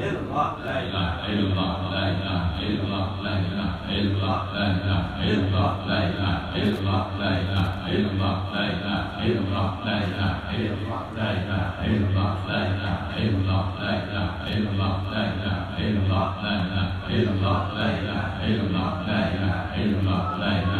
艾伦哇，来来，艾伦哇，来来，艾伦哇，来来，艾伦哇，来来，艾伦哇，来来，艾伦哇，来来，艾伦哇，来来，艾伦哇，来来，艾伦哇，来来，艾伦哇，来来，艾伦哇，来来，艾伦哇，来来，艾伦哇，来来，艾伦哇，来来，艾伦哇，来来。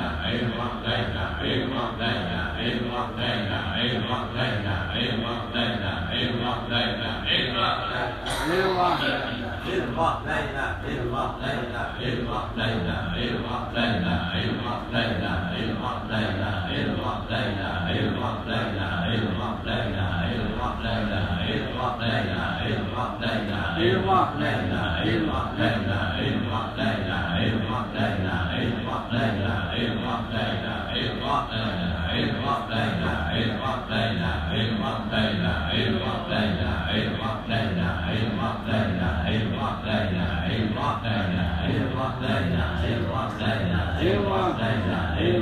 はライナー L はライナー L はライナー L はライナー L はライナー L はライナー L はライナー L はライナー L はライナー L はライナー L はライナー L はライナー L はライナー L はライナー L はライナー I'm Amen.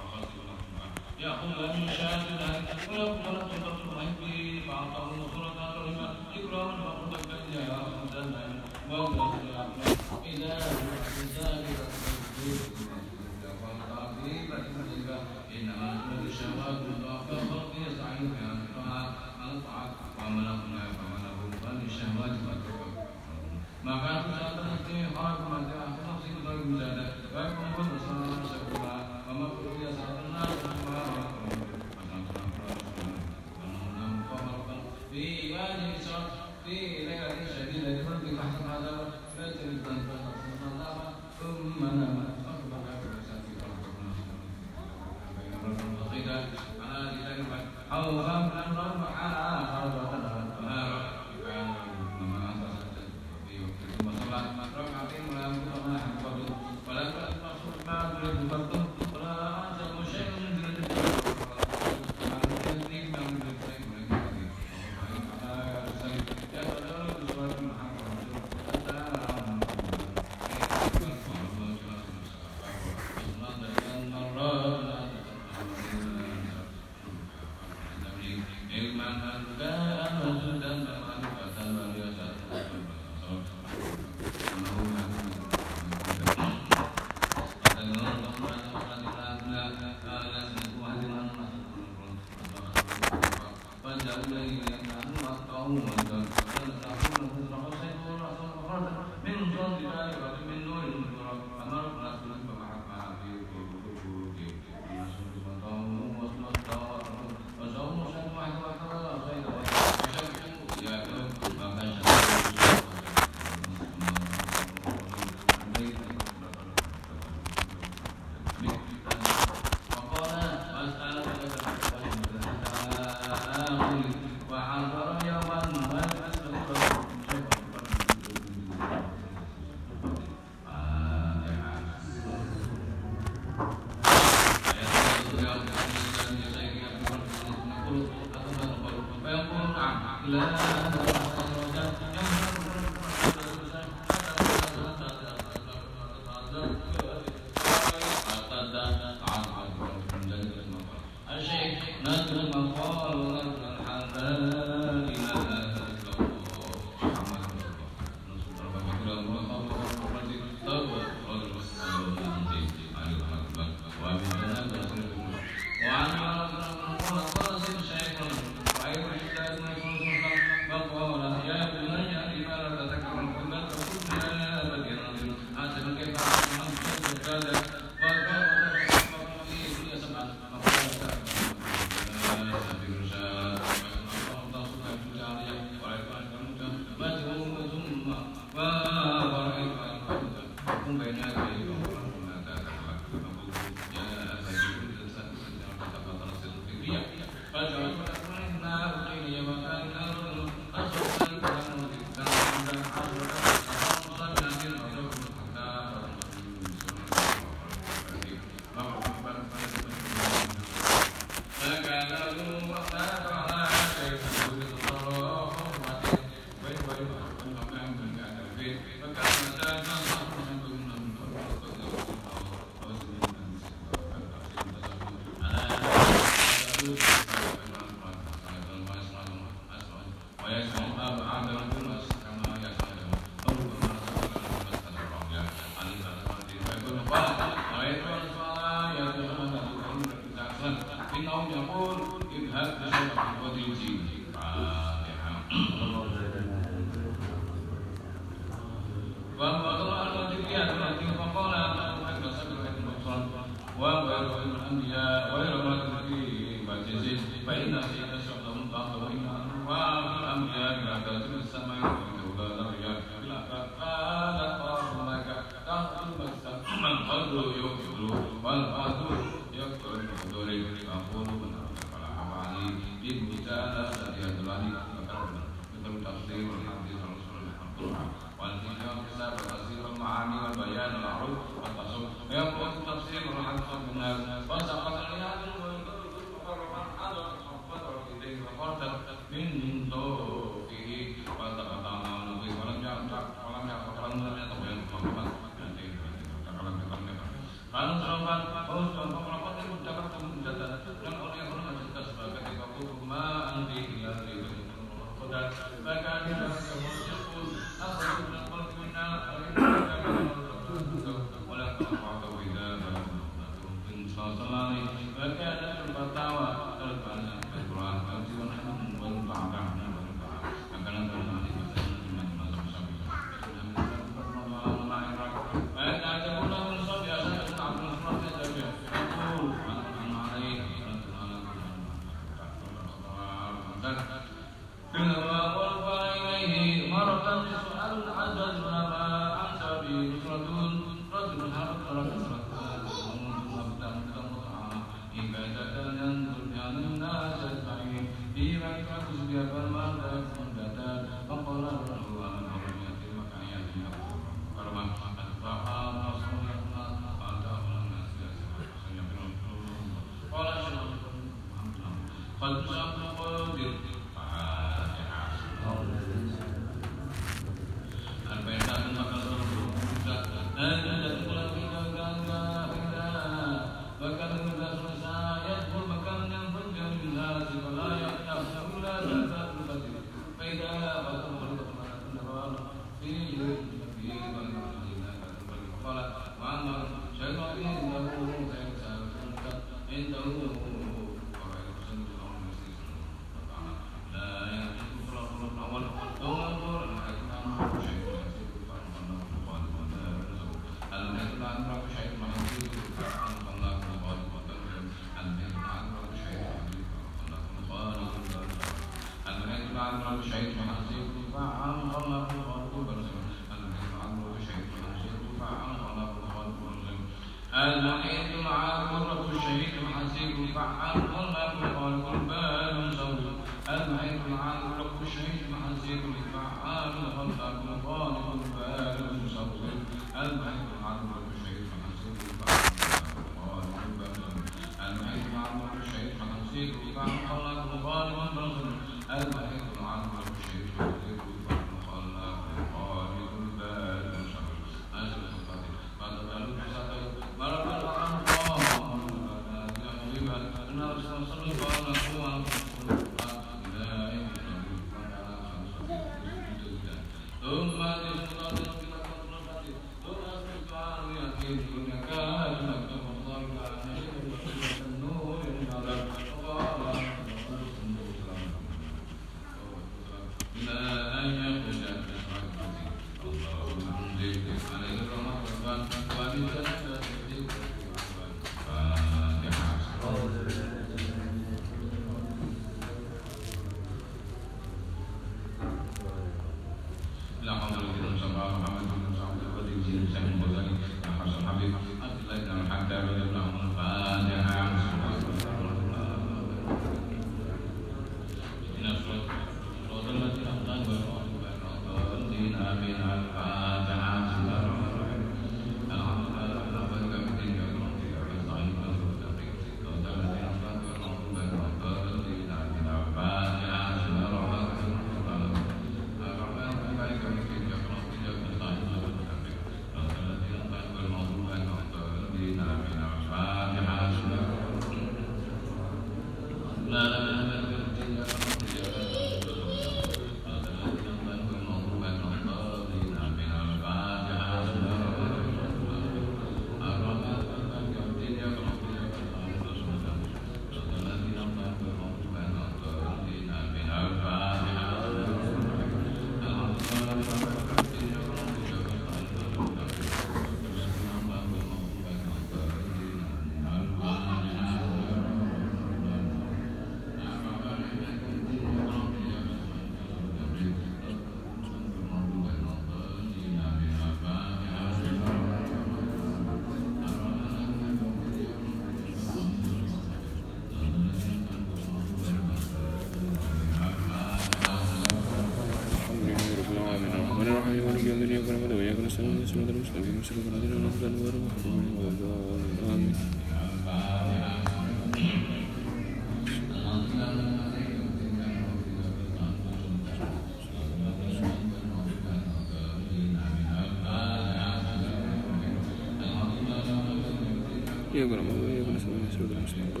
diagrama, diagrama, diagrama, diagrama,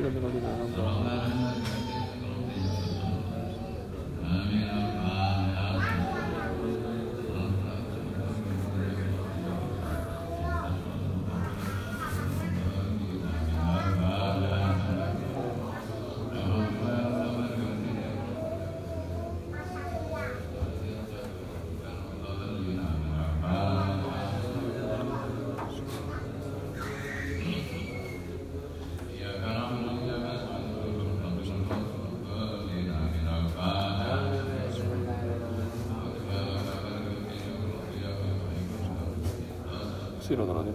白目が出ない水路なのね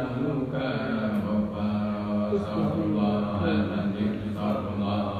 Bismillahirrahmanirrahim. Bismillahirrahmanirrahim. Bismillahirrahmanirrahim. Bismillahirrahmanirrahim. Bismillahirrahmanirrahim.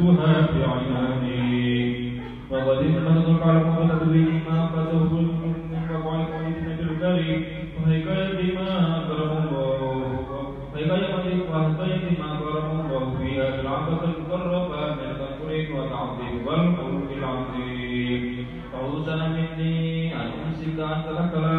وجدتها في عيوني فقد انخلق على محمد بما قدره المنك وعلى مؤمنك الكريم وهيكل بما اكرم الله هيكل وهيكل بما اكرم الله فيها بالعبد المقربه من الامر والتعظيم والخلق العظيم اعوذ مني ان امسك عن تذكر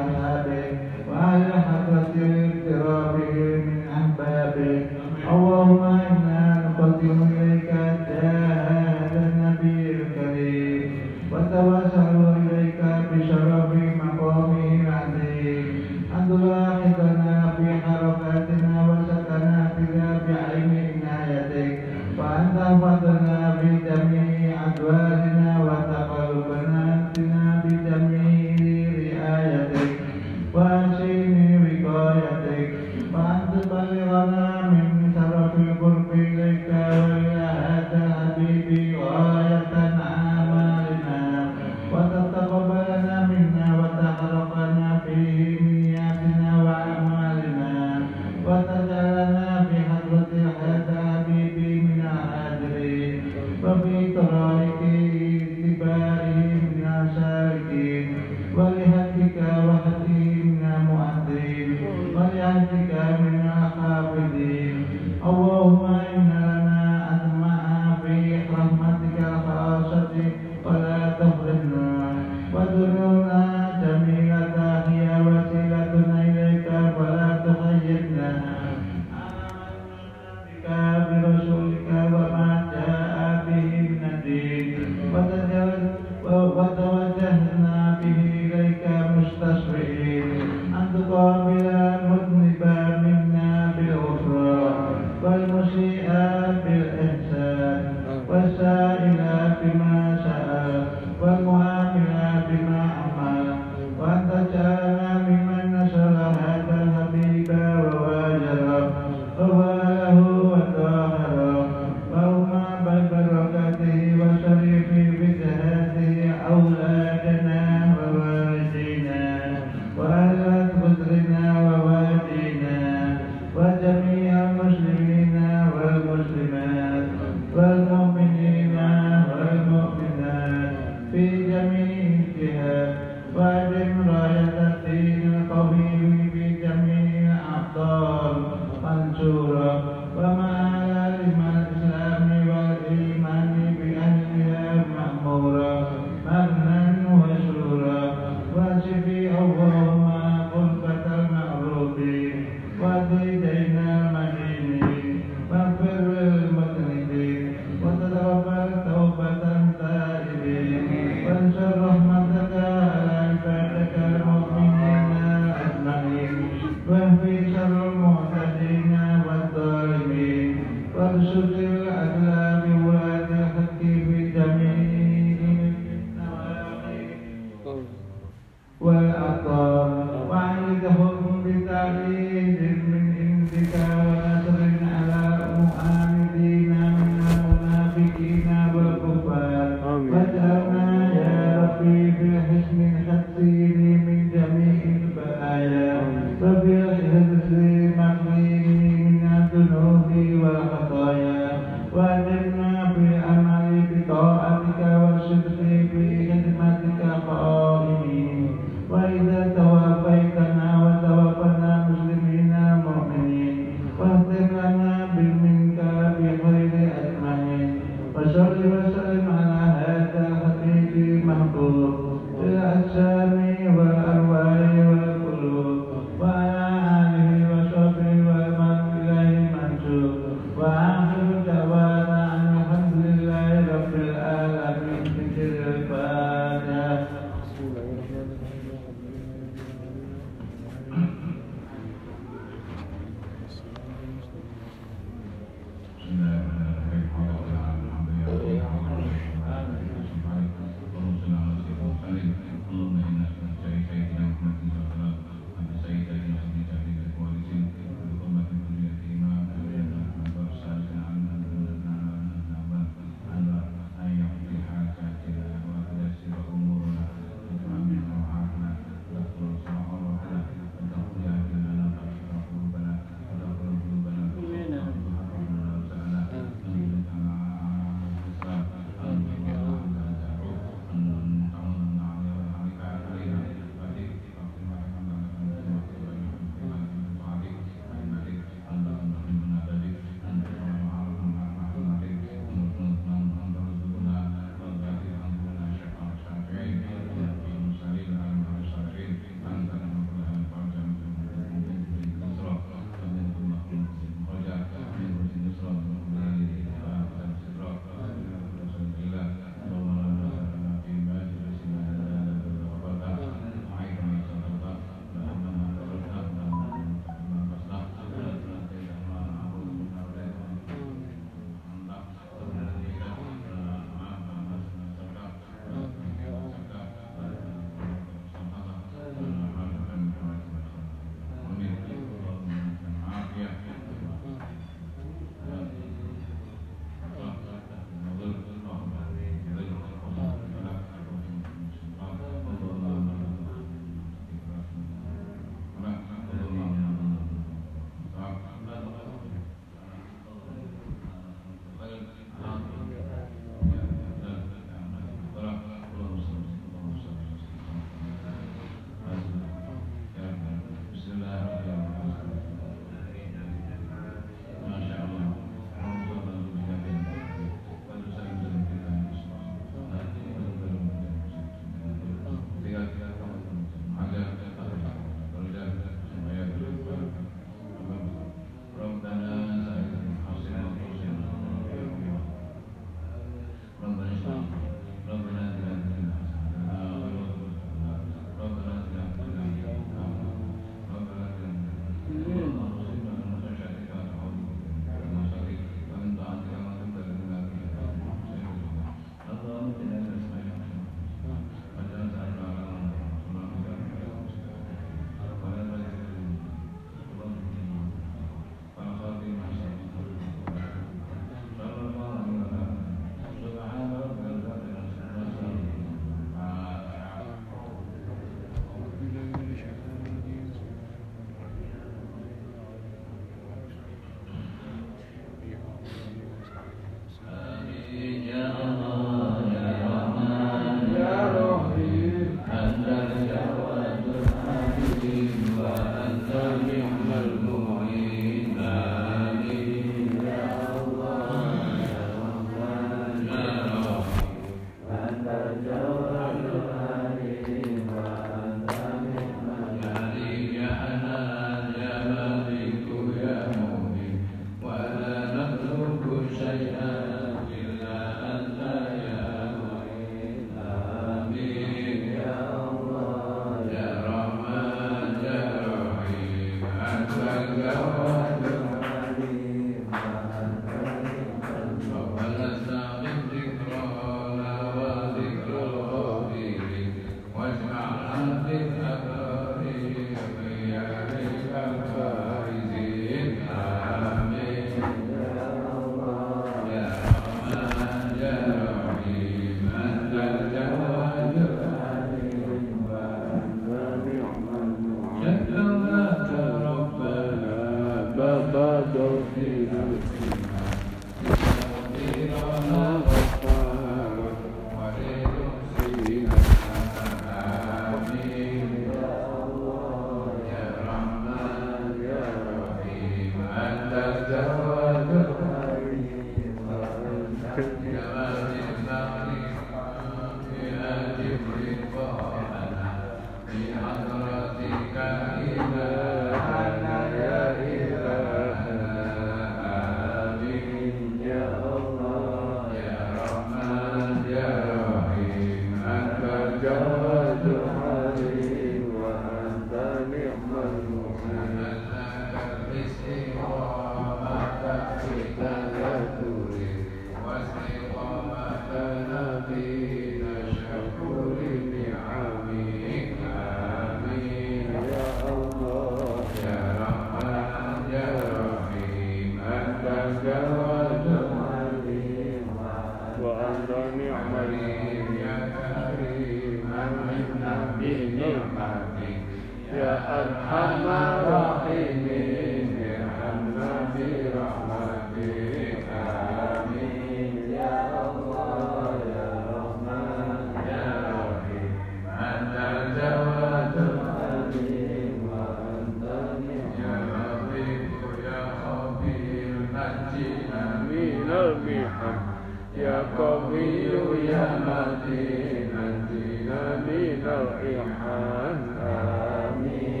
بنوعها آمين